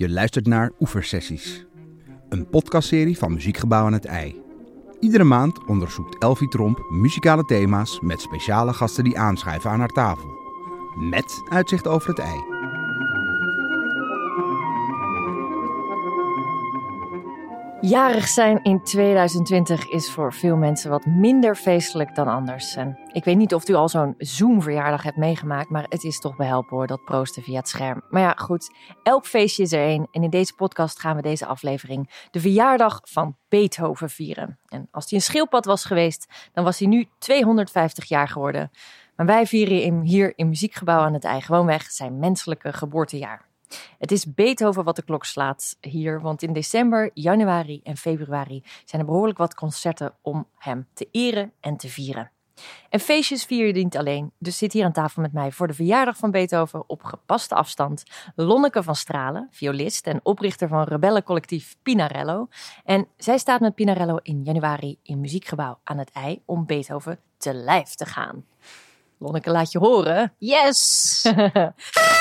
Je luistert naar Oeversessies, een podcastserie van Muziekgebouw aan het IJ. Iedere maand onderzoekt Elfie Tromp muzikale thema's met speciale gasten die aanschuiven aan haar tafel. Met uitzicht over het IJ. Jarig zijn in 2020 is voor veel mensen wat minder feestelijk dan anders. Ik weet niet of u al zo'n Zoom-verjaardag hebt meegemaakt, maar het is toch behelpen hoor, dat proosten via het scherm. Maar ja, goed, elk feestje is er één. En in deze podcast gaan we deze aflevering de verjaardag van Beethoven vieren. En als hij een schildpad was geweest, dan was hij nu 250 jaar geworden. Maar wij vieren hem hier in Muziekgebouw aan het IJ gewoonweg zijn menselijke geboortejaar. Het is Beethoven wat de klok slaat hier, want in december, januari en februari zijn er behoorlijk wat concerten om hem te eren en te vieren. En feestjes vier je niet alleen, dus zit hier aan tafel met mij voor de verjaardag van Beethoven op gepaste afstand Lonneke van Stralen, violist en oprichter van rebellencollectief Pinarello. En zij staat met Pinarello in januari in Muziekgebouw aan het IJ om Beethoven te lijf te gaan. Lonneke, laat je horen. Yes!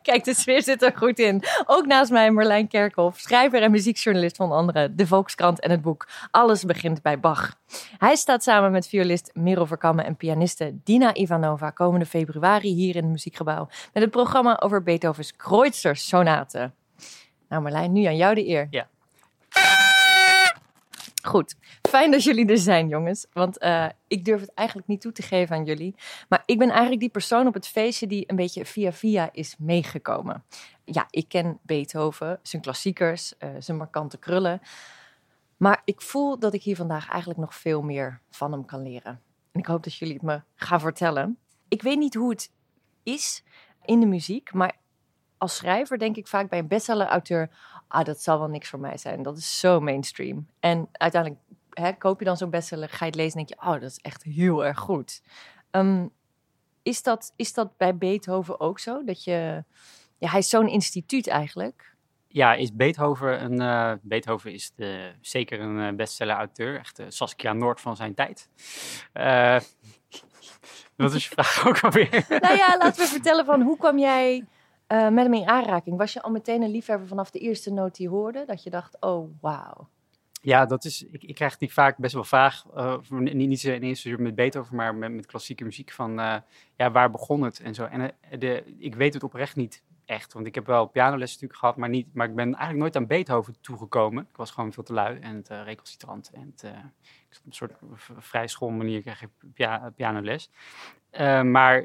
Kijk, de sfeer zit er goed in. Ook naast mij Marlijn Kerkhoff, schrijver en muziekjournalist van andere De Volkskrant en het boek Alles begint bij Bach. Hij staat samen met violist Miro Verkammen en pianiste Dina Ivanova komende februari hier in het Muziekgebouw met het programma over Beethovens Kreutzer Sonate. Nou Marlijn, nu aan jou de eer. Ja. Goed, fijn dat jullie er zijn, jongens. Want uh, ik durf het eigenlijk niet toe te geven aan jullie. Maar ik ben eigenlijk die persoon op het feestje die een beetje via via is meegekomen. Ja, ik ken Beethoven, zijn klassiekers, uh, zijn markante krullen. Maar ik voel dat ik hier vandaag eigenlijk nog veel meer van hem kan leren. En ik hoop dat jullie het me gaan vertellen. Ik weet niet hoe het is in de muziek, maar als schrijver denk ik vaak bij een bestseller-auteur ah, dat zal wel niks voor mij zijn. Dat is zo mainstream. En uiteindelijk hè, koop je dan zo'n bestseller, ga je het lezen en denk je, oh, dat is echt heel erg goed. Um, is, dat, is dat bij Beethoven ook zo? Dat je, ja, hij is zo'n instituut eigenlijk. Ja, is Beethoven een. Uh, Beethoven is de, zeker een uh, bestseller-auteur. Echt de Saskia Noord van zijn tijd. Uh, wat is je vraag ook alweer? nou ja, laten we vertellen van hoe kwam jij uh, met hem in aanraking? Was je al meteen een liefhebber vanaf de eerste noot die hoorde? Dat je dacht, oh, wauw. Ja, dat is, ik, ik krijg die vaak best wel vaag. Uh, niet, niet in eerste met Beethoven, maar met, met klassieke muziek. Van uh, ja, waar begon het en zo. En de, ik weet het oprecht niet echt. Want ik heb wel pianoles natuurlijk gehad, maar, niet, maar ik ben eigenlijk nooit aan Beethoven toegekomen. Ik was gewoon veel te lui en het, recalcitrant. En het, ik op een soort vrij schoolmanier kreeg ik pia pianoles. maar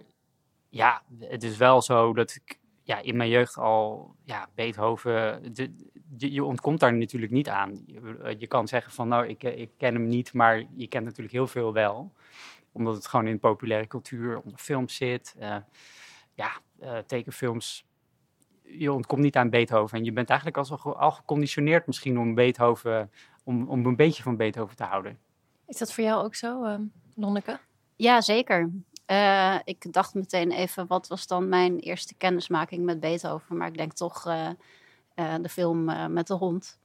ja, het is wel zo dat ik ja, in mijn jeugd al, ja, Beethoven, de, je ontkomt daar natuurlijk niet aan. Je, eh, je, kan zeggen van, nou, ik, eh, ik ken hem niet, maar je kent natuurlijk heel veel wel. Omdat het gewoon in populaire cultuur, onder films zit. Uh, ja, uh, tekenfilms. Je ontkomt niet aan Beethoven. En je bent eigenlijk al, al geconditioneerd misschien om Beethoven, om, om een beetje van Beethoven te houden. Is dat voor jou ook zo, uh, Lonneke? Ja, zeker. Uh, ik dacht meteen even, wat was dan mijn eerste kennismaking met Beethoven? Maar ik denk toch uh, uh, de film met de hond.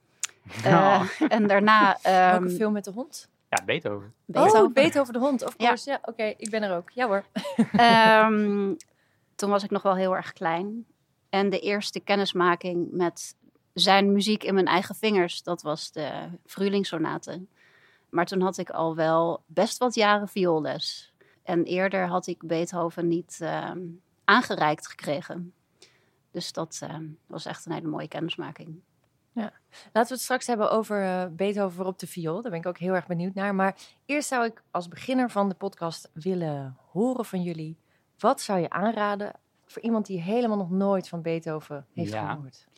Oh. En daarna... Um, Welke film met de hond? Ja, Beethoven. Beethoven. Oh, Beethoven de hond, of course. Ja, ja oké, okay, ik ben er ook. Ja hoor. um, toen was ik nog wel heel erg klein. En de eerste kennismaking met zijn muziek in mijn eigen vingers, dat was de Frühlingssonate. Maar toen had ik al wel best wat jaren vioolles. En eerder had ik Beethoven niet uh, aangereikt gekregen. Dus dat uh, was echt een hele mooie kennismaking. Ja. Laten we het straks hebben over uh, Beethoven op de viool. Daar ben ik ook heel erg benieuwd naar. Maar eerst zou ik als beginner van de podcast willen horen van jullie. Wat zou je aanraden voor iemand die helemaal nog nooit van Beethoven heeft ja. gehoord?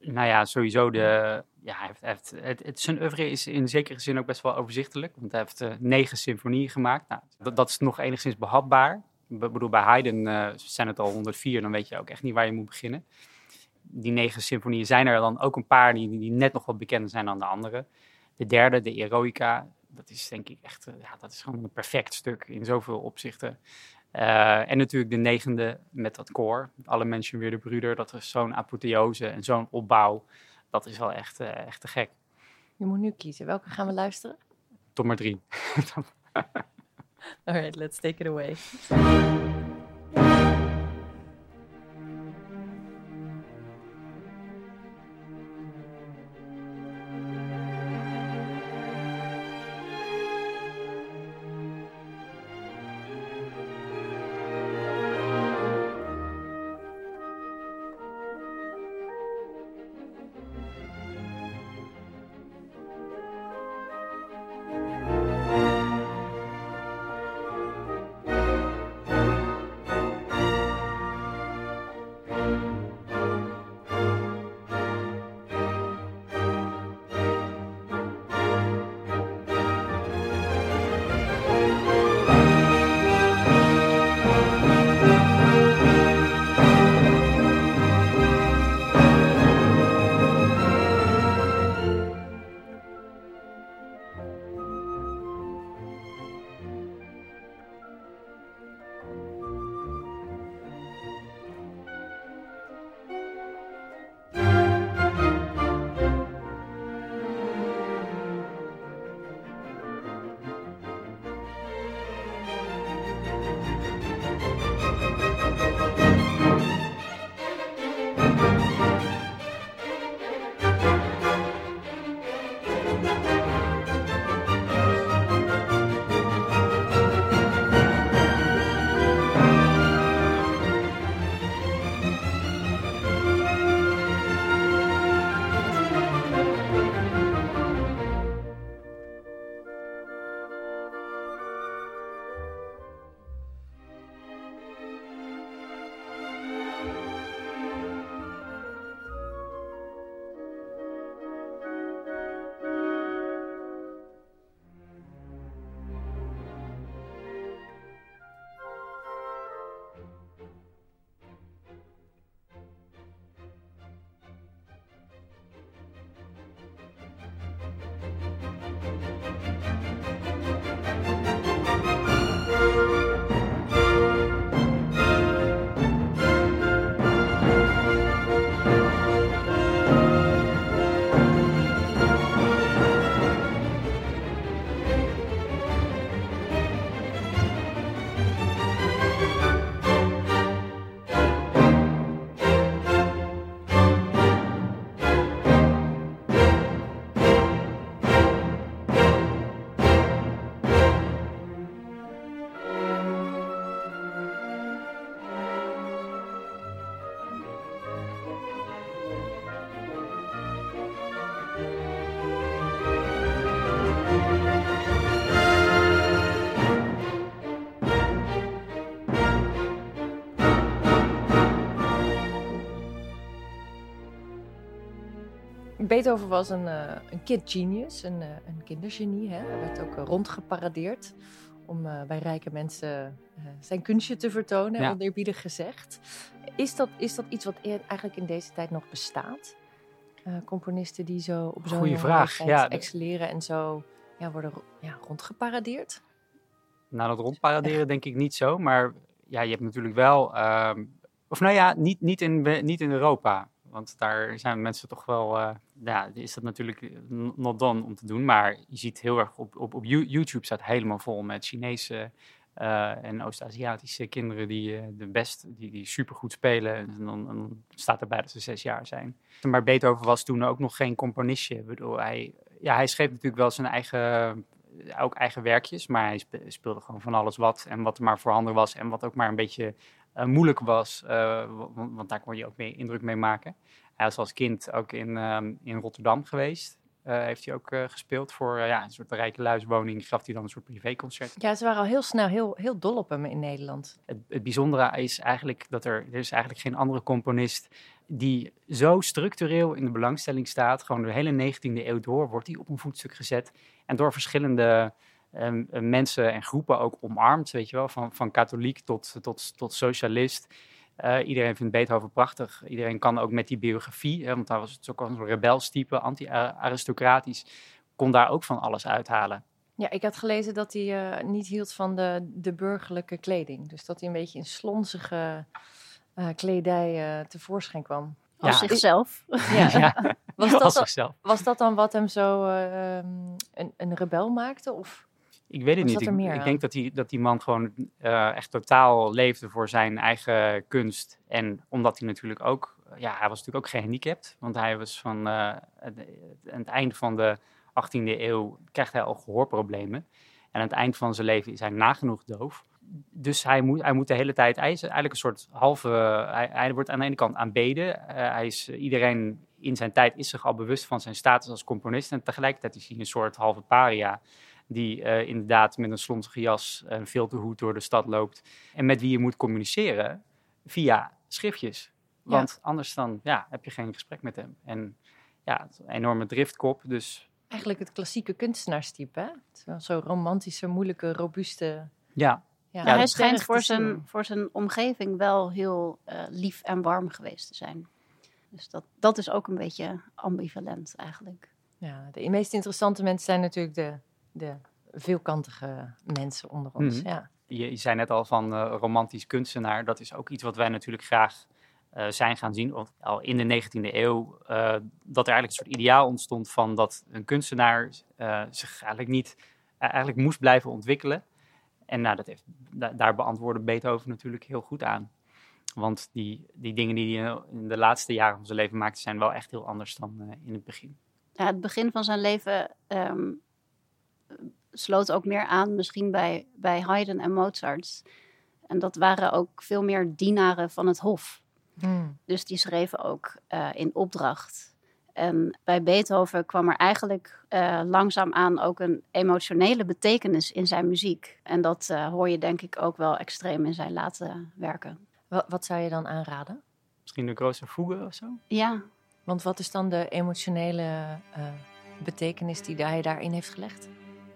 Nou ja, sowieso de. Ja, hij heeft, het, het, zijn oeuvre is in zekere zin ook best wel overzichtelijk. Want hij heeft uh, negen symfonieën gemaakt. Nou, dat, dat, is nog enigszins behapbaar. Ik bedoel, bij Haydn uh, zijn het al 104, dan weet je ook echt niet waar je moet beginnen. Die negen symfonieën zijn er dan ook een paar die, die net nog wat bekender zijn dan de andere. De derde, de Eroica, dat is denk ik echt, uh, ja, dat is gewoon een perfect stuk in zoveel opzichten. En natuurlijk de negende met dat koor. Alle mensen weer de broeder. Dat is zo'n apotheose en zo'n opbouw. Dat is wel echt, uh, echt te gek. Je moet nu kiezen. Welke gaan we luisteren? Tot maar drie. Alright, let's take it away. Beethoven was een, uh, een kid genius, een, uh, een kindergenie. Hè? Hij werd ook uh, rondgeparadeerd om bij rijke mensen zijn kunstje te vertonen, ja. oneerbiedig gezegd. Is dat, is dat iets wat eigenlijk in deze tijd nog bestaat? componisten die zo op zo'n vraag. Ja, excelleren en zo ja, worden ja, rondgeparadeerd? Nou, dat rondparaderen denk ik niet zo, maar ja, je hebt natuurlijk wel... Ehm, of nou ja, niet, niet, in, niet in Europa. Want daar zijn mensen toch wel, uh, ja, is dat natuurlijk not done om te doen. Maar je ziet heel erg op, op, op YouTube staat helemaal vol met Chinese uh, en Oost-Aziatische kinderen die uh, de best, die, die supergoed spelen. En dan, staat erbij dat ze zes jaar zijn. Maar Beethoven was toen ook nog geen componistje. Ik bedoel, hij, ja, hij schreef natuurlijk wel zijn eigen, ook eigen werkjes. Maar hij speelde gewoon van alles wat. En wat er maar voorhanden was. En wat ook maar een beetje moeilijk was, want, want, daar kon je ook mee indruk mee maken. Hij was als kind ook in, um, in Rotterdam geweest. Uh, heeft hij ook gespeeld voor ja, een soort rijke luiswoning. Gaf hij dan een soort privéconcert. Ja, ze waren al heel snel heel, heel dol op hem in Nederland. Het, het bijzondere is eigenlijk dat er, er is eigenlijk geen andere componist die zo structureel in de belangstelling staat. Gewoon de hele 19e eeuw door wordt hij op een voetstuk gezet. En door verschillende um, mensen en groepen ook omarmd, weet je wel, van, van katholiek tot, tot, tot socialist. Uh, iedereen vindt Beethoven prachtig. Iedereen kan ook met die biografie, hè, want hij was ook een rebelstype, anti-aristocratisch, kon daar ook van alles uithalen. Ja, ik had gelezen dat hij uh, niet hield van de, de burgerlijke kleding. Dus dat hij een beetje in slonzige uh, kledij tevoorschijn kwam. Als zichzelf. Ja. ja. Was, dat zichzelf. was dat dan wat hem zo ehm, een, een rebel maakte? Of? Ik weet het niet. Ik, ik, denk dat die, dat die man gewoon uh, echt totaal leefde voor zijn eigen kunst. En omdat hij natuurlijk ook, ja, hij was natuurlijk ook gehandicapt. Want hij was van uh, het, het, einde van de 18e eeuw krijgt hij al gehoorproblemen. En aan het eind van zijn leven is hij nagenoeg doof. Dus hij moet, hij moet de hele tijd, hij is eigenlijk een soort halve, hij, hij wordt aan de ene kant aanbeden. Uh, hij is, iedereen in zijn tijd is zich al bewust van zijn status als componist. En tegelijkertijd is hij een soort halve paria die uh, inderdaad met een slonzige jas en veel te hoed door de stad loopt. En met wie je moet communiceren via schriftjes. Want anders dan ja, heb je geen gesprek met hem. En ja, een enorme driftkop, dus... Eigenlijk het klassieke kunstenaarstype, hè? Zo romantische, moeilijke, robuuste... Ja. Ja, hij schijnt voor zijn, voor zijn omgeving wel heel uh, lief en warm geweest te zijn. Dus dat, dat is ook een beetje ambivalent eigenlijk. Ja, de meest interessante mensen zijn natuurlijk de de veelkantige mensen onder ons. Mhm. ja. je, je, zei net al van uh, romantisch kunstenaar. Dat is ook iets wat wij natuurlijk graag uh, zijn gaan zien. Want al in de 19e eeuw uh, dat er eigenlijk een soort ideaal ontstond van dat een kunstenaar zich eigenlijk niet eigenlijk moest blijven ontwikkelen. En nou, dat heeft, daar beantwoordde Beethoven natuurlijk heel goed aan. Want die, die dingen die hij in de laatste jaren van zijn leven maakte, zijn wel echt heel anders dan in het begin. Ja, het begin van zijn leven um, sloot ook meer aan misschien bij, bij Haydn en Mozart. En dat waren ook veel meer dienaren van het hof. Hmm. Dus die schreven ook uh, in opdracht. En bij Beethoven kwam er eigenlijk uh, langzaamaan ook een emotionele betekenis in zijn muziek. En dat uh, hoor je denk ik ook wel extreem in zijn late werken. Wat, wat zou je dan aanraden? Misschien de grootste Fuge of zo? Ja. Want wat is dan de emotionele betekenis die hij daarin heeft gelegd?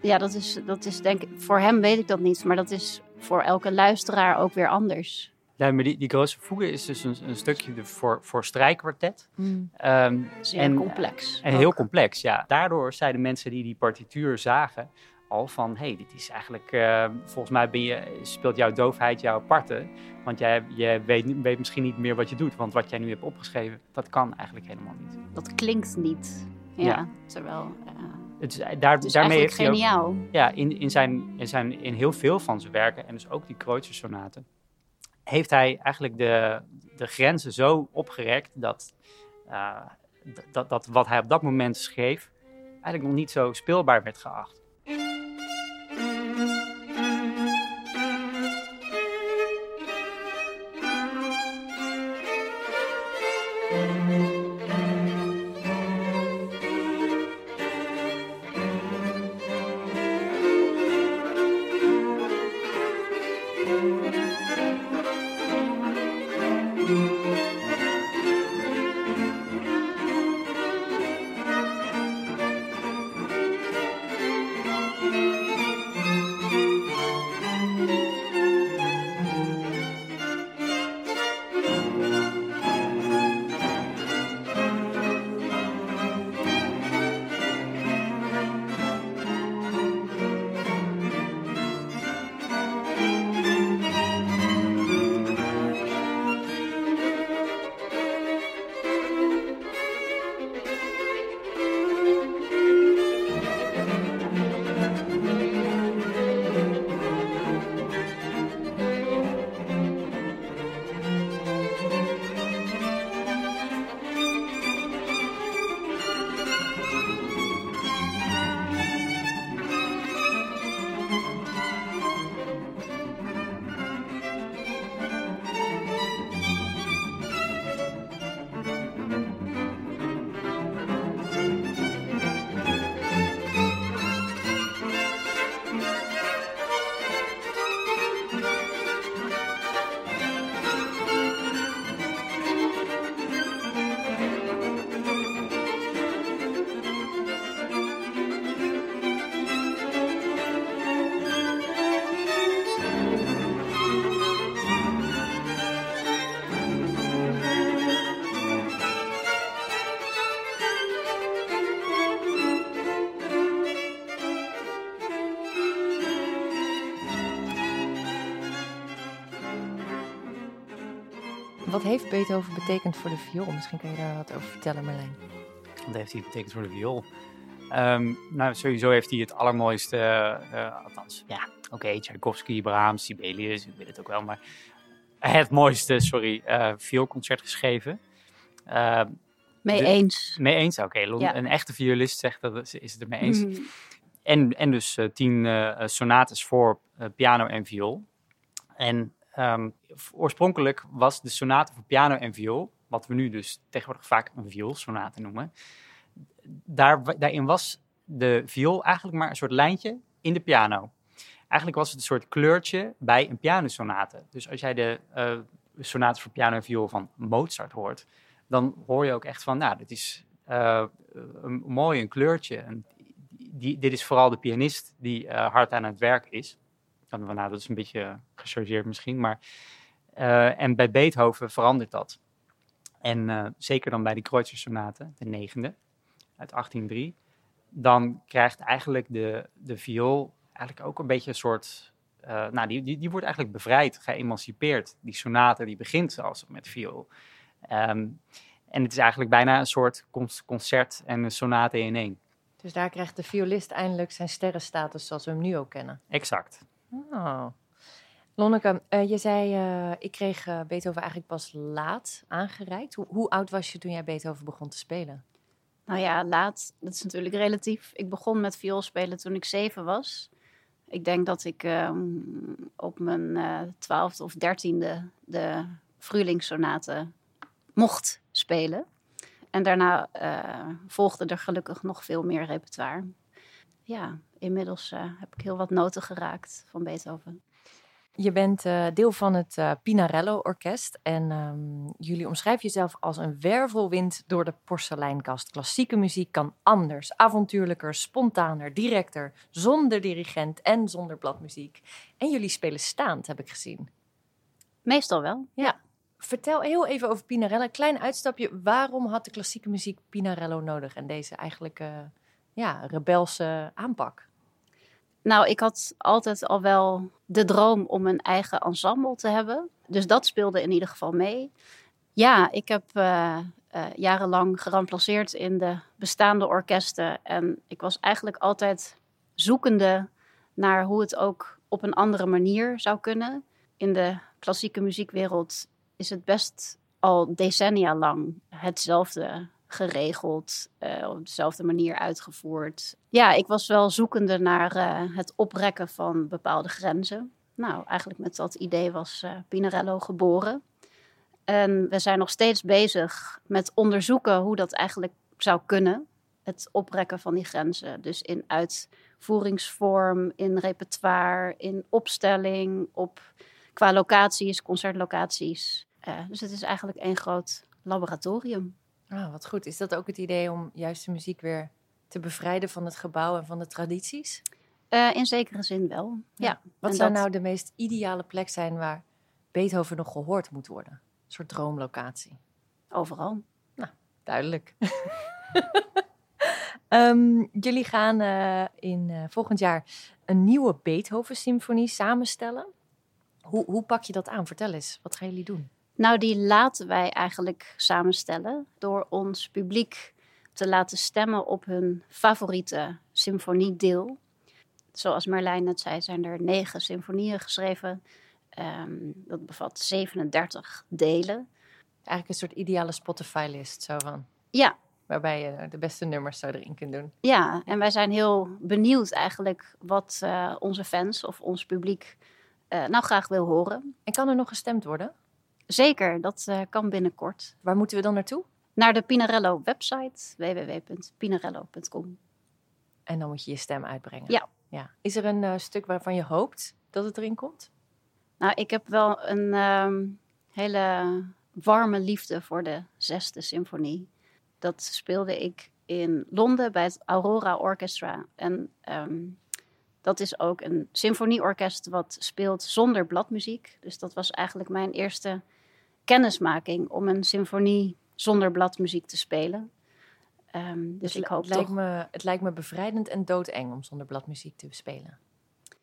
Ja, dat is, dat is denk ik, voor hem weet ik dat niet, maar dat is voor elke luisteraar ook weer anders. Ja, maar die, die grootste voegen is dus een, een stukje de voor, voor strijkkwartet. Mm. Um, en, complex. En heel complex, ja. Daardoor zeiden mensen die die partituur zagen al van... hé, hey, dit is eigenlijk... Uh, volgens mij ben je, speelt jouw doofheid jouw parten. Want jij, je weet, weet misschien niet meer wat je doet. Want wat jij nu hebt opgeschreven, dat kan eigenlijk helemaal niet. Dat klinkt niet. Ja, ja. terwijl... Uh, het is, eh, daar, daarmee heeft hij geniaal. Ook, ja, in, in, zijn, in, zijn, in heel veel van zijn werken, en dus ook die Kreutzer-sonaten, heeft hij eigenlijk de, de grenzen zo opgerekt dat, uh, dat, dat wat hij op dat moment schreef eigenlijk nog niet zo speelbaar werd geacht. Heeft Beethoven betekend voor de viool? Misschien kan je daar wat over vertellen, Marlijn. Wat heeft hij betekend voor de viool? Ehm, nou, sowieso heeft hij het allermooiste, uh, althans, ja, oké, okay, Tchaikovsky, Brahms, Sibelius, ik weet het ook wel, maar het mooiste, sorry, uh, vioolconcert geschreven. Uh, mee eens. Mee eens, oké. Een echte violist zegt dat, is het er mee eens. Mhm. En, en dus tien sonates voor piano en viool. En um, oorspronkelijk was de sonate voor piano en viool, wat we nu dus tegenwoordig vaak een vioolsonate noemen, daar, daarin was de viool eigenlijk maar een soort lijntje in de piano. Eigenlijk was het een soort kleurtje bij een pianosonate. Dus als jij de uh, sonate voor piano en viool van Mozart hoort, dan hoor je ook echt van, nou, dit is uh, een mooi een kleurtje. Die, dit is vooral de pianist die uh, hard aan het werk is. Nou, dat is een beetje gechargeerd misschien, maar... en bij Beethoven verandert dat. En zeker dan bij die Kreutzer-sonate, de negende, uit 1803, dan krijgt eigenlijk de, de viool eigenlijk ook een beetje een soort. Uh, nou, die, die, die wordt eigenlijk bevrijd, geëmancipeerd. Die sonate die begint zelfs met viool. Um, en het is eigenlijk bijna een soort concert en een sonate in één. Dus daar krijgt de violist eindelijk zijn sterrenstatus zoals we hem nu ook kennen. Exact. Oh. Lonneke, uh, je zei, uh, ik kreeg Beethoven eigenlijk pas laat aangereikt. Hoe, hoe oud was je toen jij Beethoven begon te spelen? Nou ja, laat, dat is natuurlijk relatief. Ik begon met viool spelen toen ik zeven was. Ik denk dat ik ehm, op mijn eh, twaalfde of dertiende de Frühlingssonate mocht spelen. En daarna volgde er gelukkig nog veel meer repertoire. Ja, inmiddels heb ik heel wat noten geraakt van Beethoven. Je bent uh, deel van het uh, Pinarello Orkest en um, jullie omschrijven jezelf als een wervelwind door de porseleinkast. Klassieke muziek kan anders, avontuurlijker, spontaner, directer, zonder dirigent en zonder bladmuziek. En jullie spelen staand, heb ik gezien. Meestal wel, ja. Vertel heel even over Pinarello. Klein uitstapje. Waarom had de klassieke muziek Pinarello nodig en deze eigenlijk uh, ja, rebelse aanpak? Nou, ik had altijd al wel de droom om een eigen ensemble te hebben. Dus dat speelde in ieder geval mee. Ja, ik heb uh, uh, jarenlang geramplaceerd in de bestaande orkesten. En ik was eigenlijk altijd zoekende naar hoe het ook op een andere manier zou kunnen. In de klassieke muziekwereld is het best al decennia lang hetzelfde geregeld, uh, op dezelfde manier uitgevoerd. Ja, ik was wel zoekende naar uh, het oprekken van bepaalde grenzen. Nou, eigenlijk met dat idee was uh, Pinarello geboren. En we zijn nog steeds bezig met onderzoeken hoe dat eigenlijk zou kunnen. Het oprekken van die grenzen. Dus in uitvoeringsvorm, in repertoire, in opstelling, op, qua locaties, concertlocaties. dus het is eigenlijk één groot laboratorium. Ah, wat goed. Is dat ook het idee om juist de muziek weer te bevrijden van het gebouw en van de tradities? Uh, in zekere zin wel, ja. Wat zou nou de meest ideale plek zijn waar Beethoven nog gehoord moet worden? Een soort droomlocatie. Overal. Nou, duidelijk. um, jullie gaan uh, in uh, volgend jaar een nieuwe Beethoven-symfonie samenstellen. Hoe, hoe pak je dat aan? Vertel eens, wat gaan jullie doen? Nou, die laten wij eigenlijk samenstellen door ons publiek te laten stemmen op hun favoriete symfoniedeel. Zoals Merlijn net zei, zijn er negen symfonieën geschreven. Um, dat bevat 37 delen. Eigenlijk een soort ideale Spotify-list, zo van. Ja. Waarbij je de beste nummers zo erin kunt doen. Ja, en wij zijn heel benieuwd eigenlijk wat uh, onze fans of ons publiek uh, nou graag wil horen. En kan er nog gestemd worden? Zeker, dat uh, kan binnenkort. Waar moeten we dan naartoe? Naar de Pinarello website www.pinarello.com. En dan moet je je stem uitbrengen. Ja. ja. Is er een uh, stuk waarvan je hoopt dat het erin komt? Nou, ik heb wel een um, hele warme liefde voor de zesde symfonie. Dat speelde ik in Londen bij het Aurora Orchestra. En um, dat is ook een symfonieorkest wat speelt zonder bladmuziek. Dus dat was eigenlijk mijn eerste kennismaking om een symfonie zonder bladmuziek te spelen. Um, dus het ik hoop het lijkt toch... Me, het lijkt me bevrijdend en doodeng om zonder bladmuziek te spelen.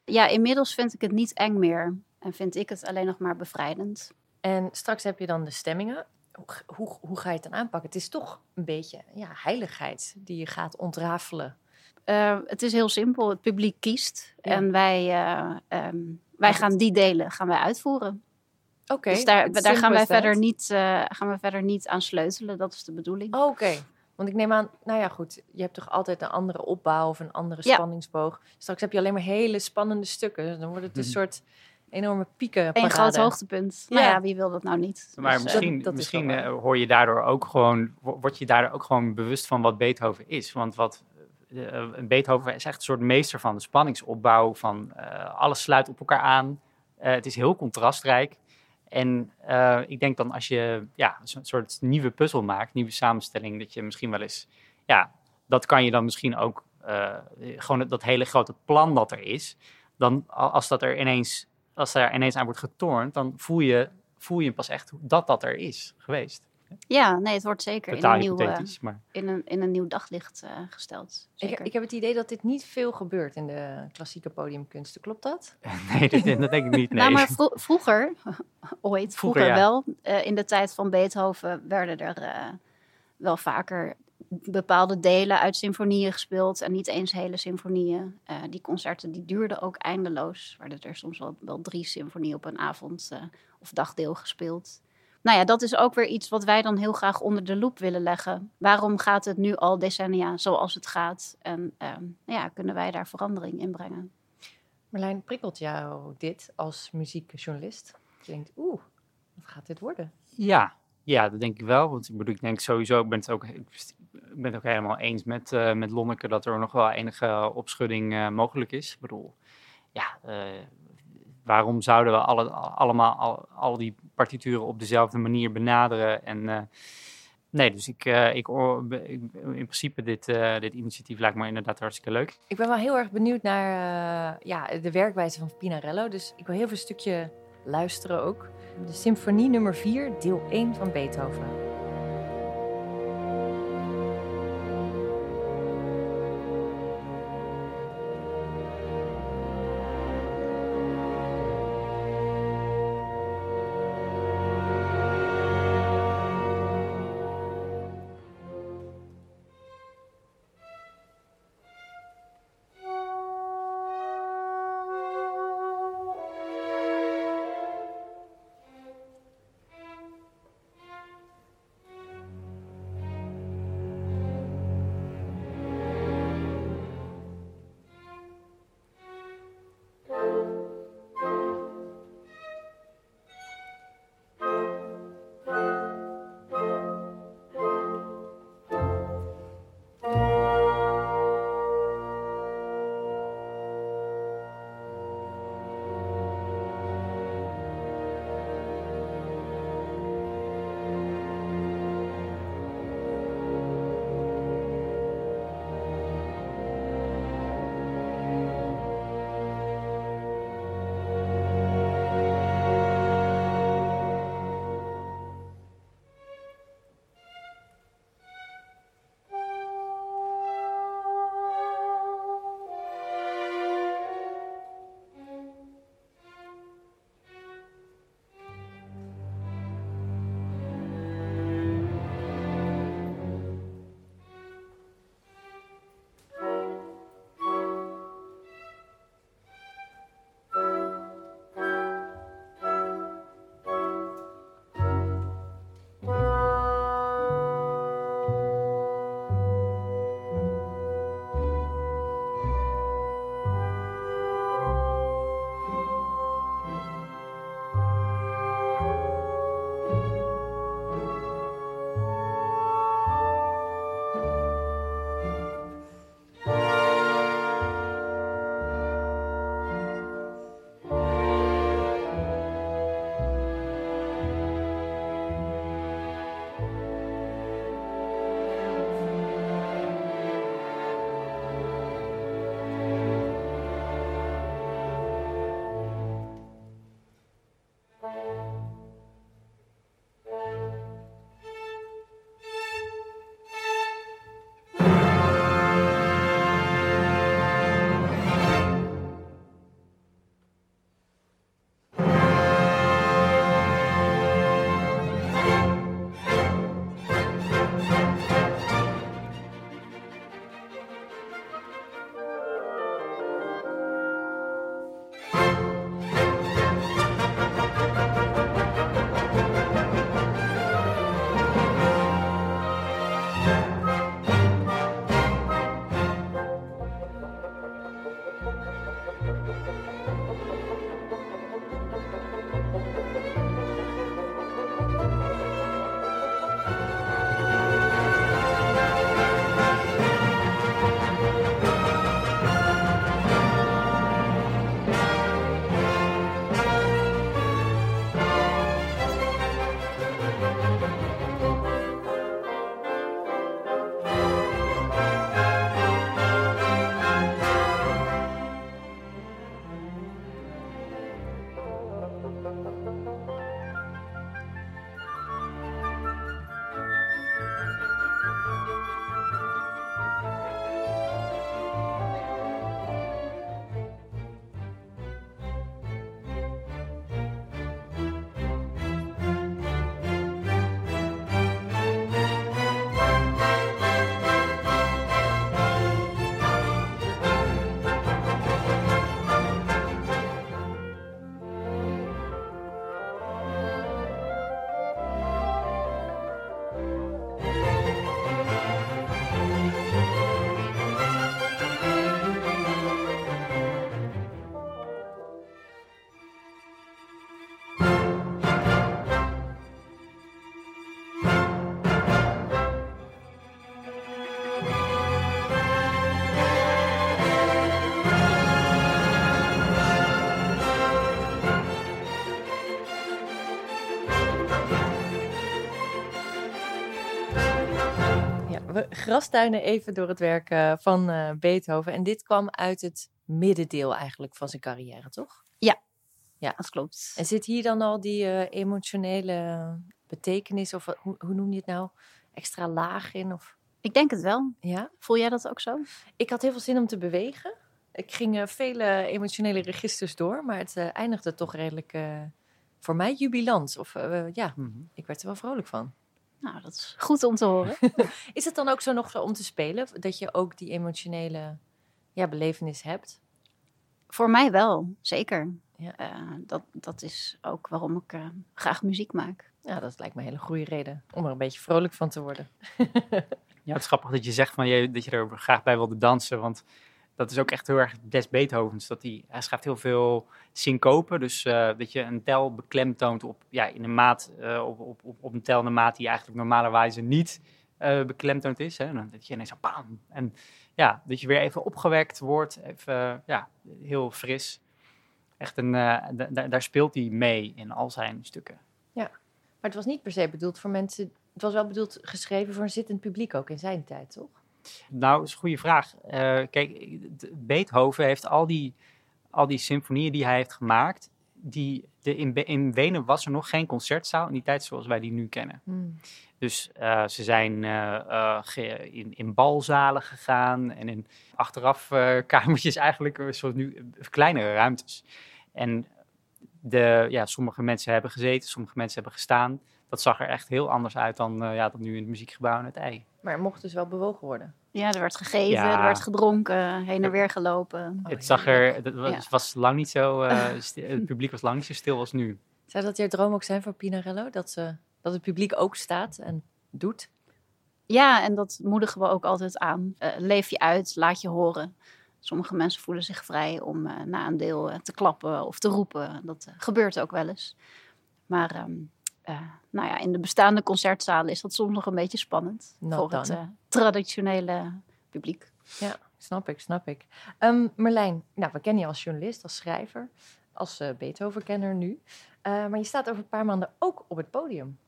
Ja, inmiddels vind ik het niet eng meer. En vind ik het alleen nog maar bevrijdend. En straks heb je dan de stemmingen. Hoe, hoe, hoe ga je het dan aanpakken? Het is toch een beetje ja, heiligheid die je gaat ontrafelen. Uh, het is heel simpel. Het publiek kiest. Ja. En wij, uh, um, wij gaan die delen gaan wij uitvoeren. Oké. Okay, dus daar, daar gaan, wij verder niet, uh, gaan we verder niet aan sleutelen. Dat is de bedoeling. Oh, Oké. Okay. Want ik neem aan, nou ja, goed. Je hebt toch altijd een andere opbouw of een andere spanningsboog. Ja. Straks heb je alleen maar hele spannende stukken. Dus dan wordt het een Mhm. soort enorme pieken. Een groot hoogtepunt. Ja. Nou ja, wie wil dat nou niet? Maar Dus, misschien, dat- dat is misschien waar. eh, hoor je daardoor ook gewoon, wo- word je daardoor ook gewoon bewust van wat Beethoven is. Want wat, eh, een Beethoven is echt een soort meester van de spanningsopbouw, van eh, alles sluit op elkaar aan. Eh, het is heel contrastrijk. En eh, ik denk dan als je ja, een soort nieuwe puzzel maakt, nieuwe samenstelling, dat je misschien wel eens, ja, dat kan je dan misschien ook, eh, gewoon dat hele grote plan dat er is, dan als dat er ineens, als daar ineens aan wordt getornd, dan voel je, voel je pas echt dat dat er is geweest. Ja, nee, het wordt zeker in een, nieuw, maar in, een, in een nieuw daglicht eh, gesteld. Ik, Zeker. ik heb het idee dat dit niet veel gebeurt in de klassieke podiumkunsten. Klopt dat? nee, dat, dat denk ik niet. Nee. Nou, maar vro- vroeger, ooit, vroeger, ja. wel, eh, in de tijd van Beethoven werden er eh, wel vaker bepaalde delen uit symfonieën gespeeld en niet eens hele symfonieën. Eh, die concerten die duurden ook eindeloos. Werden er soms wel, wel drie symfonieën op een avond eh, of dagdeel gespeeld. Nou ja, dat is ook weer iets wat wij dan heel graag onder de loep willen leggen. Waarom gaat het nu al decennia zoals het gaat? En ehm, ja, kunnen wij daar verandering in brengen? Marlijn, prikkelt jou dit als muziekjournalist? Je denkt, oeh, wat gaat dit worden? Ja, ja, dat denk ik wel. Want ik bedoel, ik denk sowieso, ik ben het ook, ik ben het ook helemaal eens met, eh, met Lonneke dat er nog wel enige opschudding eh, mogelijk is. Ik bedoel, ja, eh, waarom zouden we alle, allemaal al, al die partituren op dezelfde manier benaderen? En eh, nee, dus ik, eh, ik, in principe dit, eh, dit initiatief lijkt me inderdaad hartstikke leuk. Ik ben wel heel erg benieuwd naar ja, de werkwijze van Pinarello. Dus ik wil heel veel stukje luisteren ook. De symfonie nummer 4, deel 1 van Beethoven. We grasduinen even door het werk eh, van eh, Beethoven. En dit kwam uit het middendeel eigenlijk van zijn carrière, toch? Ja, dat klopt. En zit hier dan al die eh, emotionele betekenis, of hoe, hoe noem je het nou? Extra laag in? Of, Ik denk het wel. ja? Voel jij dat ook zo? Ik had heel veel zin om te bewegen. Ik ging vele emotionele registers door, maar het eindigde toch redelijk eh, voor mij jubilant. Of ja, Mhm. ik werd er wel vrolijk van. Nou, dat is goed om te horen. Is het dan ook zo nog zo om te spelen, dat je ook die emotionele ja, belevenis hebt? Voor mij wel, zeker. Ja. Eh, dat, dat is ook waarom ik eh, graag muziek maak. Ja, dat lijkt me een hele goede reden om er een beetje vrolijk van te worden. Ja, het is grappig dat je zegt van je, dat je er graag bij wilde dansen. Want dat is ook echt heel erg des Beethovens. Dat hij, hij schrijft heel veel syncopen. Dus eh, dat je een tel beklemtoont op, ja, in een maat, eh, op, op, op, een tel een maat die eigenlijk normalerwijze niet eh beklemtoond is. Hè. Dan dat je ineens bam. En ja, dat je weer even opgewekt wordt. Even, ja, heel fris. Echt een, da- da- daar speelt hij mee in al zijn stukken. Maar het was niet per se bedoeld voor mensen. Het was wel bedoeld geschreven voor een zittend publiek ook in zijn tijd, toch? Nou, dat is een goede vraag. Eh, kijk, Beethoven heeft al die, al die symfonieën die hij heeft gemaakt. Die, de, in, in Wenen was er nog geen concertzaal in die tijd zoals wij die nu kennen. Dus eh, ze zijn eh, in, in balzalen gegaan en in achteraf kamertjes eigenlijk, zoals nu, kleinere ruimtes. En de, ja, sommige mensen hebben gezeten, sommige mensen hebben gestaan. Dat zag er echt heel anders uit dan, ja, dan nu in het muziekgebouw in het ei. Maar er mocht dus wel bewogen worden. Ja, er werd gegeven, Ja. er werd gedronken, heen en weer gelopen. Oh, het zag er, het was, Ja. het was lang niet zo, eh, het publiek was lang niet zo stil als nu. Zou dat jouw droom ook zijn voor Pinarello? Dat, ze, dat het publiek ook staat en doet? Ja, en dat moedigen we ook altijd aan. Eh, leef je uit, laat je horen. Sommige mensen voelen zich vrij om eh, na een deel te klappen of te roepen. Dat gebeurt ook wel eens. Maar ehm, eh, nou ja, in de bestaande concertzalen is dat soms nog een beetje spannend. Not voor het eh, traditionele publiek. Ja, snap ik, snap ik. Ehm, Merlijn, nou, we kennen je als journalist, als schrijver, als eh, Beethoven-kenner nu. Eh, maar je staat over een paar maanden ook op het podium.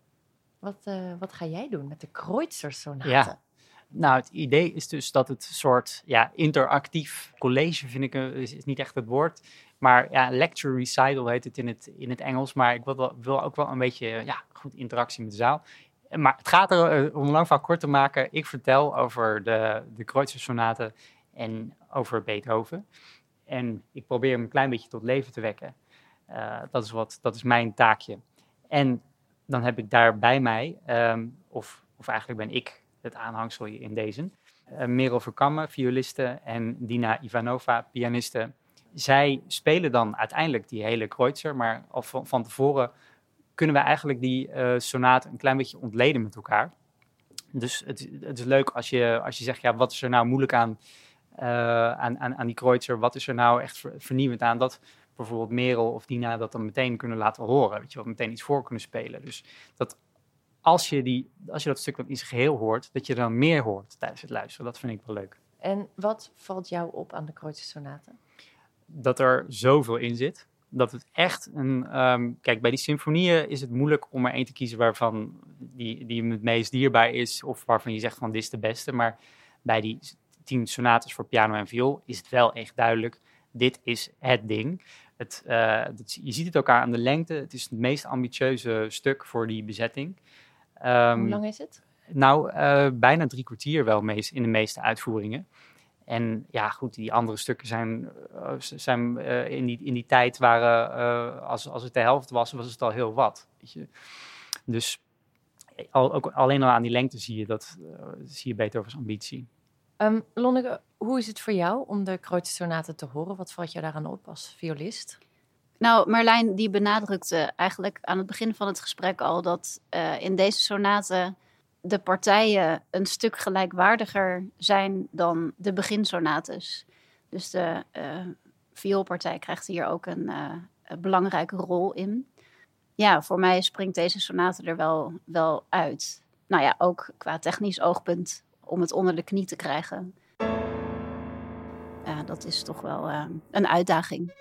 Wat, eh, wat ga jij doen met de Kreutzer-sonaten? Ja. Nou, het idee is dus dat het een soort ja, interactief college, vind ik, is, is niet echt het woord. Maar ja, lecture recital heet het in het, in het Engels. Maar ik wil, wel- ook wel een beetje ja, goed interactie met de zaal. Maar het gaat er, eh, om lang verhaal kort te maken, ik vertel over de, de Kreutzer-sonaten en over Beethoven. En ik probeer hem een klein beetje tot leven te wekken. Eh, dat, is wat, dat is mijn taakje. En dan heb ik daar bij mij, ehm, of, of eigenlijk ben ik het aanhangsel in deze, eh, Merel Verkamme, violiste, en Dina Ivanova, pianiste. Zij spelen dan uiteindelijk die hele Kreutzer, maar al van, tevoren kunnen we eigenlijk die sonaten een klein beetje ontleden met elkaar. Dus het, het is leuk als je, als je zegt, ja, wat is er nou moeilijk aan, eh, aan, aan, die Kreutzer? Wat is er nou echt ver- vernieuwend aan dat bijvoorbeeld Merel of Dina dat dan meteen kunnen laten horen? Weet je wel, meteen iets voor kunnen spelen. Dus dat als je, die, als je dat stuk dan in zijn geheel hoort, dat je dan meer hoort tijdens het luisteren. Dat vind ik wel leuk. En wat valt jou op aan de Kreutzer-sonaten? Dat er zoveel in zit. Dat het echt een. ehm, kijk, bij die symfonieën is het moeilijk om er één te kiezen waarvan die, die hem het meest dierbaar is. Of waarvan je zegt van dit is de beste. Maar bij die tien sonates voor piano en viool is het wel echt duidelijk. Dit is het ding. Het, eh, je ziet het ook aan de lengte. Het is het meest ambitieuze stuk voor die bezetting. Ehm, Hoe lang is het? nou, eh, bijna drie kwartier wel meest, in de meeste uitvoeringen. En ja, goed, die andere stukken zijn, eh, zijn eh, in, die, in die tijd waren, eh, als, als het de helft was, was het al heel wat. Weet je? Dus al, ook alleen al aan die lengte zie je dat, zie je Beethovens ambitie. Ehm, Lonneke, hoe is het voor jou om de Kreutzer-sonaten te horen? Wat valt jou daaraan op als violist? Nou, Marlijn die benadrukte eigenlijk aan het begin van het gesprek al dat eh, in deze sonaten de partijen een stuk gelijkwaardiger zijn dan de beginsonates. Dus de eh, vioolpartij krijgt hier ook een, eh, een belangrijke rol in. Ja, voor mij springt deze sonate er wel, wel uit. Nou ja, ook qua technisch oogpunt om het onder de knie te krijgen. Ja, dat is toch wel eh, een uitdaging.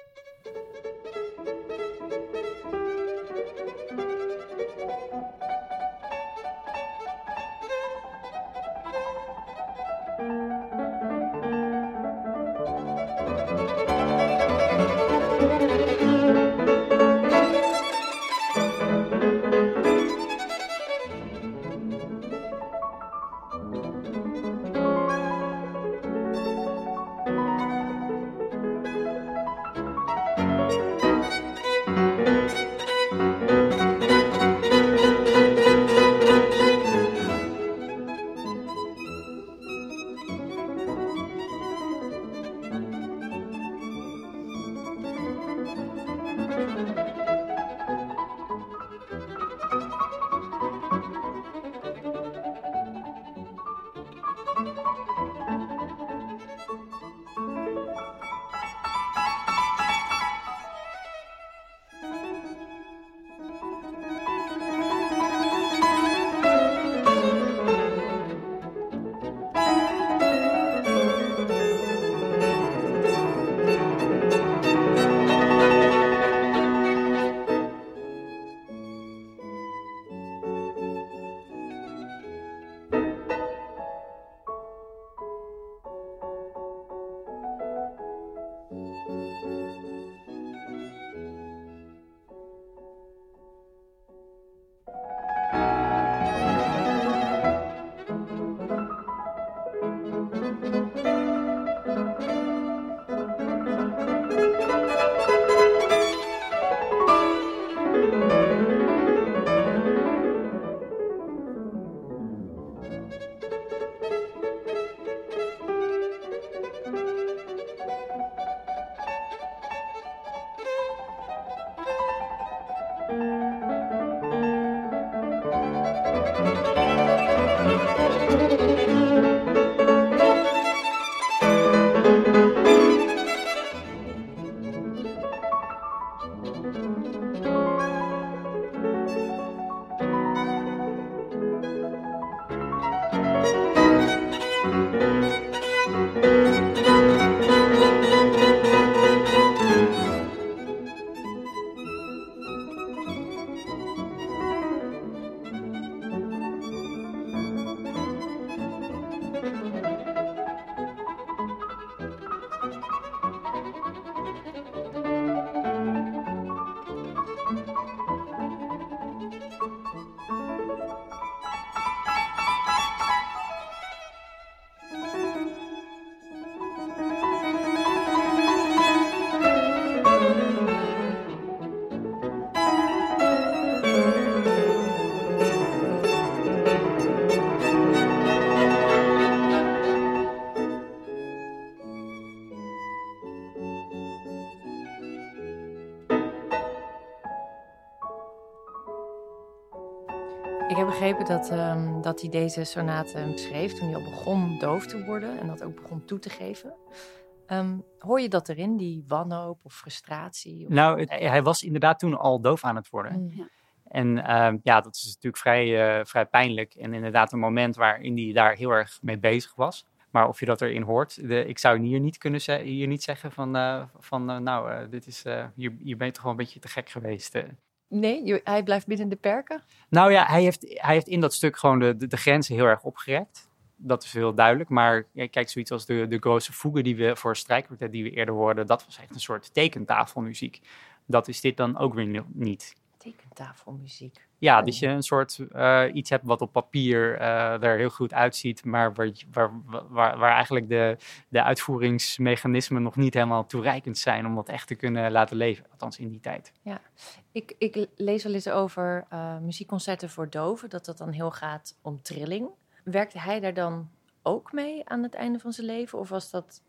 Dat, ehm, dat hij deze sonate schreef toen hij al begon doof te worden en dat ook begon toe te geven. Ehm, hoor je dat erin, die wanhoop of frustratie? Of... Nou, het- hij was inderdaad toen al doof aan het worden. Mm. Ja. En ehm, ja, dat is natuurlijk vrij, eh, vrij pijnlijk. En inderdaad een moment waarin hij daar heel erg mee bezig was. Maar of je dat erin hoort, de, ik zou hier niet kunnen ze- hier niet zeggen van, eh, van eh, nou, eh, dit is, eh, hier, hier ben je toch wel een beetje te gek geweest. Nee, hij blijft binnen de perken? Nou ja, hij heeft, hij heeft in dat stuk gewoon de, de, de grenzen heel erg opgerekt. Dat is heel duidelijk. Maar ja, kijk, zoiets als de, de grote voegen die we voor strijkkwartet die we eerder hoorden, dat was echt een soort tekentafelmuziek. Dat is dit dan ook weer ni- niet. Tekentafelmuziek. Ja, dat je een soort eh, iets hebt wat op papier eh, er heel goed uitziet, maar waar, waar, waar, waar eigenlijk de, de uitvoeringsmechanismen nog niet helemaal toereikend zijn om dat echt te kunnen laten leven. Althans in die tijd. Ik, ik lees wel eens over eh, muziekconcerten voor doven, dat dat dan heel gaat om trilling. Werkte hij daar dan ook mee aan het einde van zijn leven? Of was dat,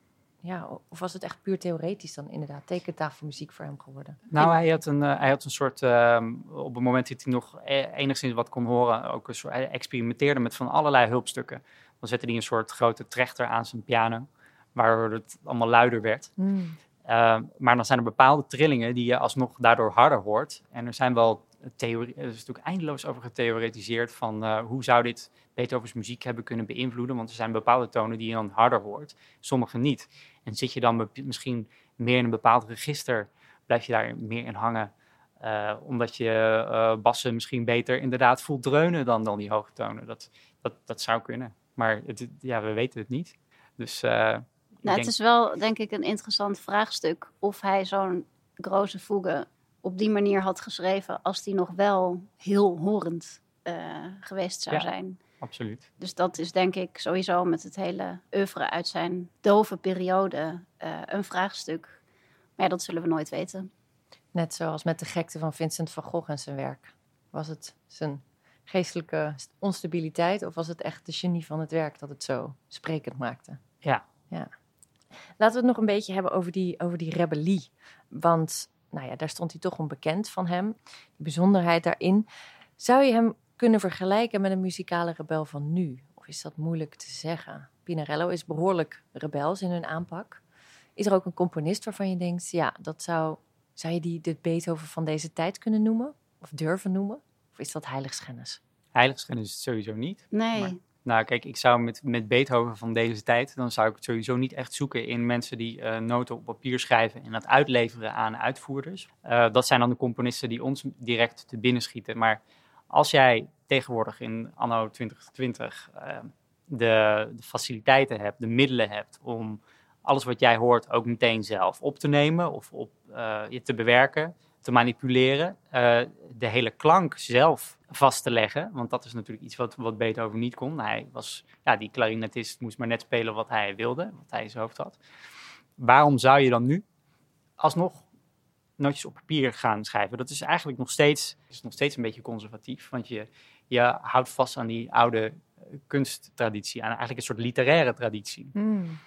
ja, of was het echt puur theoretisch dan inderdaad tekentafelmuziek voor hem geworden? Nou, hij had een, eh, hij had een soort, ehm, op het moment dat hij nog e- enigszins wat kon horen, ook een soort, hij experimenteerde met van allerlei hulpstukken. Dan zette hij een soort grote trechter aan zijn piano, waardoor het allemaal luider werd. Hmm. Ehm, maar dan zijn er bepaalde trillingen die je alsnog daardoor harder hoort. En er zijn wel theorie, er is natuurlijk eindeloos over getheoretiseerd van eh, hoe zou dit Beethovens muziek hebben kunnen beïnvloeden. Want er zijn bepaalde tonen die je dan harder hoort, sommige niet. En zit je dan misschien meer in een bepaald register, blijf je daar meer in hangen. eh, omdat je eh, bassen misschien beter inderdaad voelt dreunen dan, dan die hoge tonen. Dat, dat, dat zou kunnen. Maar het, ja, we weten het niet. Dus uh, nou, het is wel, denk ik, een interessant vraagstuk of hij zo'n grote voegen op die manier had geschreven als die nog wel heel horend uh, geweest zou zijn. Absoluut. Dus dat is denk ik sowieso met het hele oeuvre uit zijn dove periode uh, een vraagstuk. Maar ja, dat zullen we nooit weten. Net zoals met de gekte van Vincent van Gogh en zijn werk. Was het zijn geestelijke onstabiliteit of was het echt de genie van het werk dat het zo sprekend maakte? Ja. ja. Laten we het nog een beetje hebben over die, over die rebellie. Want nou ja, daar stond hij toch onbekend van hem. Die bijzonderheid daarin. Zou je hem kunnen vergelijken met een muzikale rebel van nu? Of is dat moeilijk te zeggen? Pinarello is behoorlijk rebels in hun aanpak. Is er ook een componist waarvan je denkt, ja, dat zou, zou je die de Beethoven van deze tijd kunnen noemen? Of durven noemen? Of is dat heiligschennis? Heiligschennis is het sowieso niet. Nee. Nou, kijk, ik zou met, met Beethoven van deze tijd, dan zou ik het sowieso niet echt zoeken in mensen die uh, noten op papier schrijven en dat uitleveren aan uitvoerders. Uh, dat zijn dan de componisten die ons direct te binnen schieten. Maar als jij tegenwoordig in anno 2020 uh, eh, de, de, faciliteiten hebt, de middelen hebt om alles wat jij hoort ook meteen zelf op te nemen of op je te bewerken, te manipuleren, de hele klank zelf vast te leggen. Want dat is natuurlijk iets wat, wat Beethoven niet kon. Hij was, ja, die klarinetist moest maar net spelen wat hij wilde, wat hij in zijn hoofd had. Waarom zou je dan nu alsnog nootjes op papier gaan schrijven? Dat is eigenlijk nog steeds, is nog steeds een beetje conservatief. Want je, je houdt vast aan die oude eh, kunsttraditie, aan eigenlijk een soort literaire traditie. Hmm.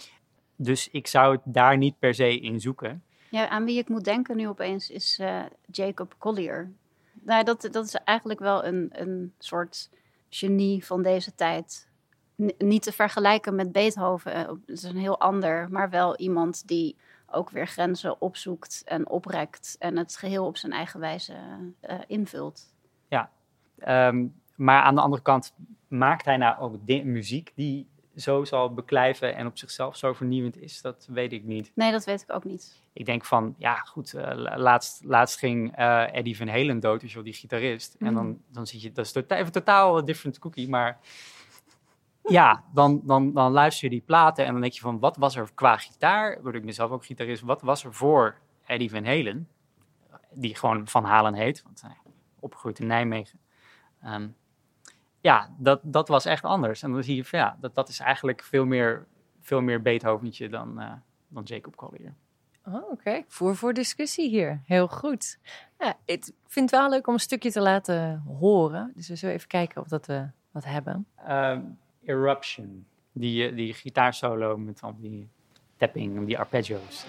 Dus ik zou het daar niet per se in zoeken. Ja, aan wie ik moet denken nu opeens is uh, Jacob Collier nou, dat, dat is eigenlijk wel een, een soort genie van deze tijd. niet te vergelijken met Beethoven. Eh, het is een heel ander, maar wel iemand die ook weer grenzen opzoekt en oprekt. En het geheel op zijn eigen wijze uh, invult. Ja, um, maar aan de andere kant maakt hij nou ook muziek die zo zal beklijven en op zichzelf zo vernieuwend is, dat weet ik niet. Nee, dat weet ik ook niet. Ik denk van, ja goed, uh, laatst, laatst ging uh, Eddie Van Halen dood, dus wel die gitarist. En dan, mm. dan zie je, dat is totaal, even totaal different cookie, maar ja, dan, dan, dan luister je die platen en dan denk je van, wat was er qua gitaar, word ik mezelf ook gitarist, wat was er voor Eddie Van Halen, die gewoon Van Halen heet, want hij opgegroeid in Nijmegen. Um, ja, dat, dat was echt anders. En dan zie je van, ja, dat, dat is eigenlijk veel meer, veel meer Beethoventje dan, uh, dan Jacob Collier. Oh, Oké, voer voor discussie hier. Heel goed. Ja, ik vind het wel leuk om een stukje te laten horen. Dus we zullen even kijken of dat we wat hebben. Um, Eruption, die, die gitaarsolo met al die tapping, die arpeggios.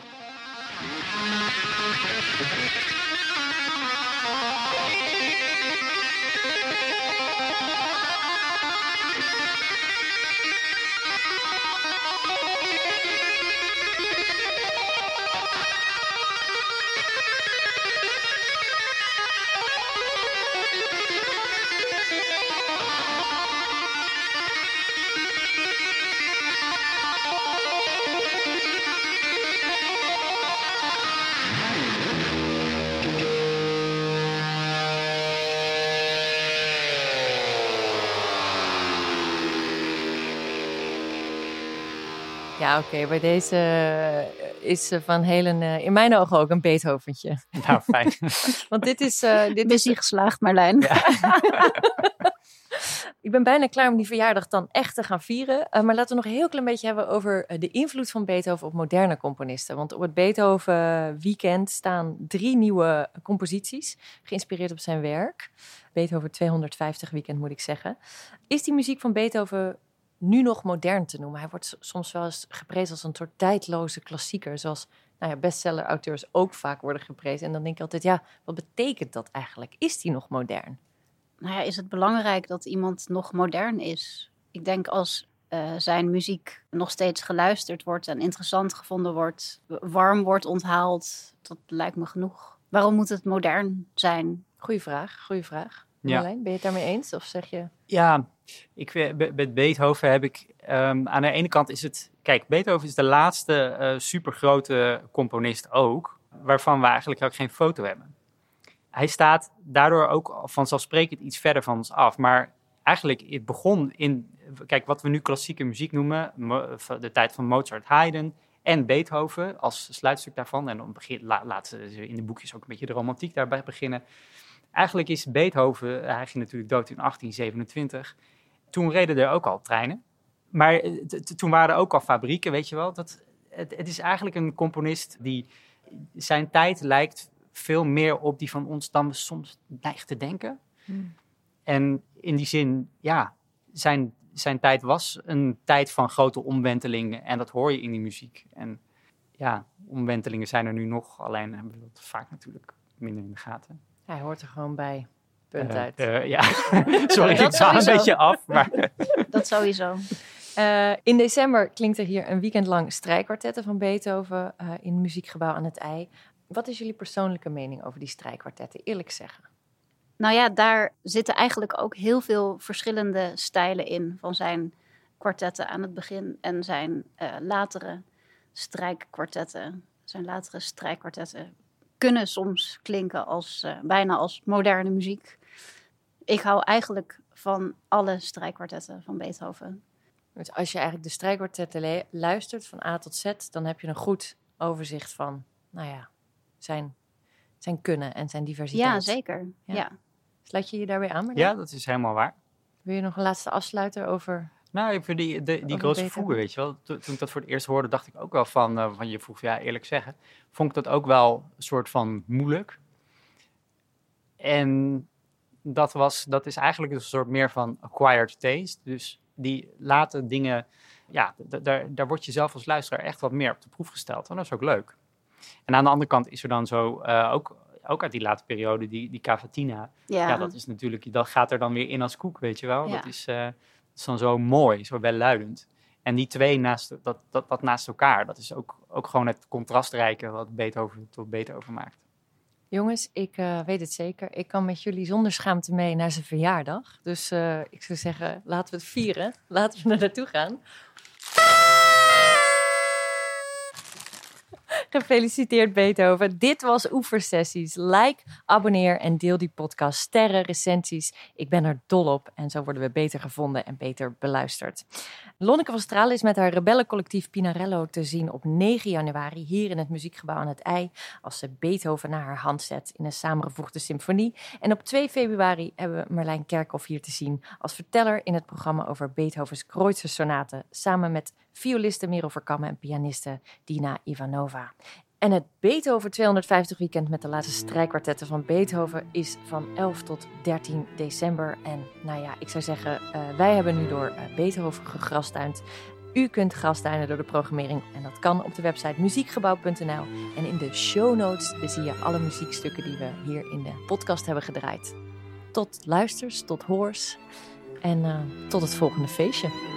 Ja, oké. Bij deze eh, is Van Helen uh, in mijn ogen ook een Beethoventje. Nou, fijn. Want dit is... Uh, dit is geslaagd, Marlijn. Ja. Ik ben bijna klaar om die verjaardag dan echt te gaan vieren. maar laten we nog een heel klein beetje hebben over de invloed van Beethoven op moderne componisten. Want op het Beethoven Weekend staan drie nieuwe composities, geïnspireerd op zijn werk. Beethoven 250 Weekend moet ik zeggen. Is die muziek van Beethoven nu nog modern te noemen. Hij wordt soms wel eens geprezen als een soort tijdloze klassieker, zoals nou ja, bestseller-auteurs ook vaak worden geprezen. En dan denk ik altijd, ja, wat betekent dat eigenlijk? Is die nog modern? Nou ja, is het belangrijk dat iemand nog modern is? Ik denk als uh, zijn muziek nog steeds geluisterd wordt en interessant gevonden wordt, warm wordt onthaald, dat lijkt me genoeg. Waarom moet het modern zijn? Goeie vraag, goeie vraag. Ja. ben je het daarmee eens? Of zeg je... Ja, ik, met Beethoven heb ik... Um, aan de ene kant is het... Kijk, Beethoven is de laatste uh, supergrote componist ook... waarvan we eigenlijk ook geen foto hebben. Hij staat daardoor ook vanzelfsprekend iets verder van ons af. Maar eigenlijk, het begon in, kijk, wat we nu klassieke muziek noemen, de tijd van Mozart, Haydn en Beethoven als sluitstuk daarvan. En dan begin, la, laten ze in de boekjes ook een beetje de romantiek daarbij beginnen. Eigenlijk is Beethoven, hij ging natuurlijk dood in 1827. Toen reden er ook al treinen. Maar eh, toen waren er ook al fabrieken, weet je wel. Dat, het, het is eigenlijk een componist die zijn tijd lijkt veel meer op die van ons dan we soms neigen te denken. Hmm. En in die zin, ja, zijn, zijn tijd was een tijd van grote omwentelingen. En dat hoor je in die muziek. En ja, omwentelingen zijn er nu nog, alleen hebben we dat vaak natuurlijk minder in de gaten. Hij hoort er gewoon bij. Punt uh, uit. Uh, ja, sorry, ik ga een beetje af. Maar... dat sowieso. Uh, in december klinkt er hier een weekend lang strijkkwartetten van Beethoven in het muziekgebouw aan het IJ. Wat is jullie persoonlijke mening over die strijkkwartetten? Eerlijk zeggen. Nou ja, daar zitten eigenlijk ook heel veel verschillende stijlen in van zijn kwartetten aan het begin en zijn uh, latere strijkkwartetten. Zijn latere strijkkwartetten kunnen soms klinken als uh, bijna als moderne muziek. Ik hou eigenlijk van alle strijkkwartetten van Beethoven. Dus als je eigenlijk de strijkkwartetten luistert van A tot Z, dan heb je een goed overzicht van, nou ja, zijn, zijn kunnen en zijn diversiteit. Ja, zeker. Ja. Sluit je je daarbij aan? Ja, dat is helemaal waar. Wil je nog een laatste afsluiter over nou, ik vind die, de, die grote vroeger, weet je wel. Toen, ik dat voor het eerst hoorde, dacht ik ook wel van, uh, van je vroeg, ja, eerlijk zeggen, vond ik dat ook wel een soort van moeilijk. En dat, was, dat is eigenlijk een soort meer van acquired taste. Dus die laten dingen, ja, daar, daar word je zelf als luisteraar echt wat meer op de proef gesteld. En dat is ook leuk. En aan de andere kant is er dan zo uh, ook, ook uit die late periode die, die cavatina. Ja. ja. dat is natuurlijk, dat gaat er dan weer in als koek, weet je wel. Ja. Dat, is, uh, is dan zo mooi, zo welluidend. En die twee naast, dat, dat, naast elkaar, dat is ook, ook gewoon het contrastrijke wat Beethoven tot Beethoven maakt. Jongens, ik uh, weet het zeker. Ik kan met jullie zonder schaamte mee naar zijn verjaardag. Dus uh, ik zou zeggen, laten we het vieren. Laten we er naartoe gaan. Gefeliciteerd Beethoven. Dit was Oeversessies. Like, abonneer en deel die podcast. Sterren, recensies. Ik ben er dol op. En zo worden we beter gevonden en beter beluisterd. Lonneke van Stralen is met haar rebellencollectief Pinarello te zien op 9 januari hier in het Muziekgebouw aan het IJ. Als ze Beethoven naar haar hand zet in een samengevoegde symfonie. En op 2 februari hebben we Marlijn Kerkhoff hier te zien als verteller in het programma over Beethovens Kreutzer. Samen met violiste Merel Verkammen en pianiste Dina Ivanova. En het Beethoven 250 weekend met de laatste strijkkwartetten van Beethoven is van 11 tot 13 december. En nou ja, ik zou zeggen, uh, wij hebben nu door uh, Beethoven gegrastuind. U kunt grastuinen door de programmering en dat kan op de website muziekgebouw.nl. En in de show notes zie je alle muziekstukken die we hier in de podcast hebben gedraaid. Tot luisters, tot hoors en uh, tot het volgende feestje.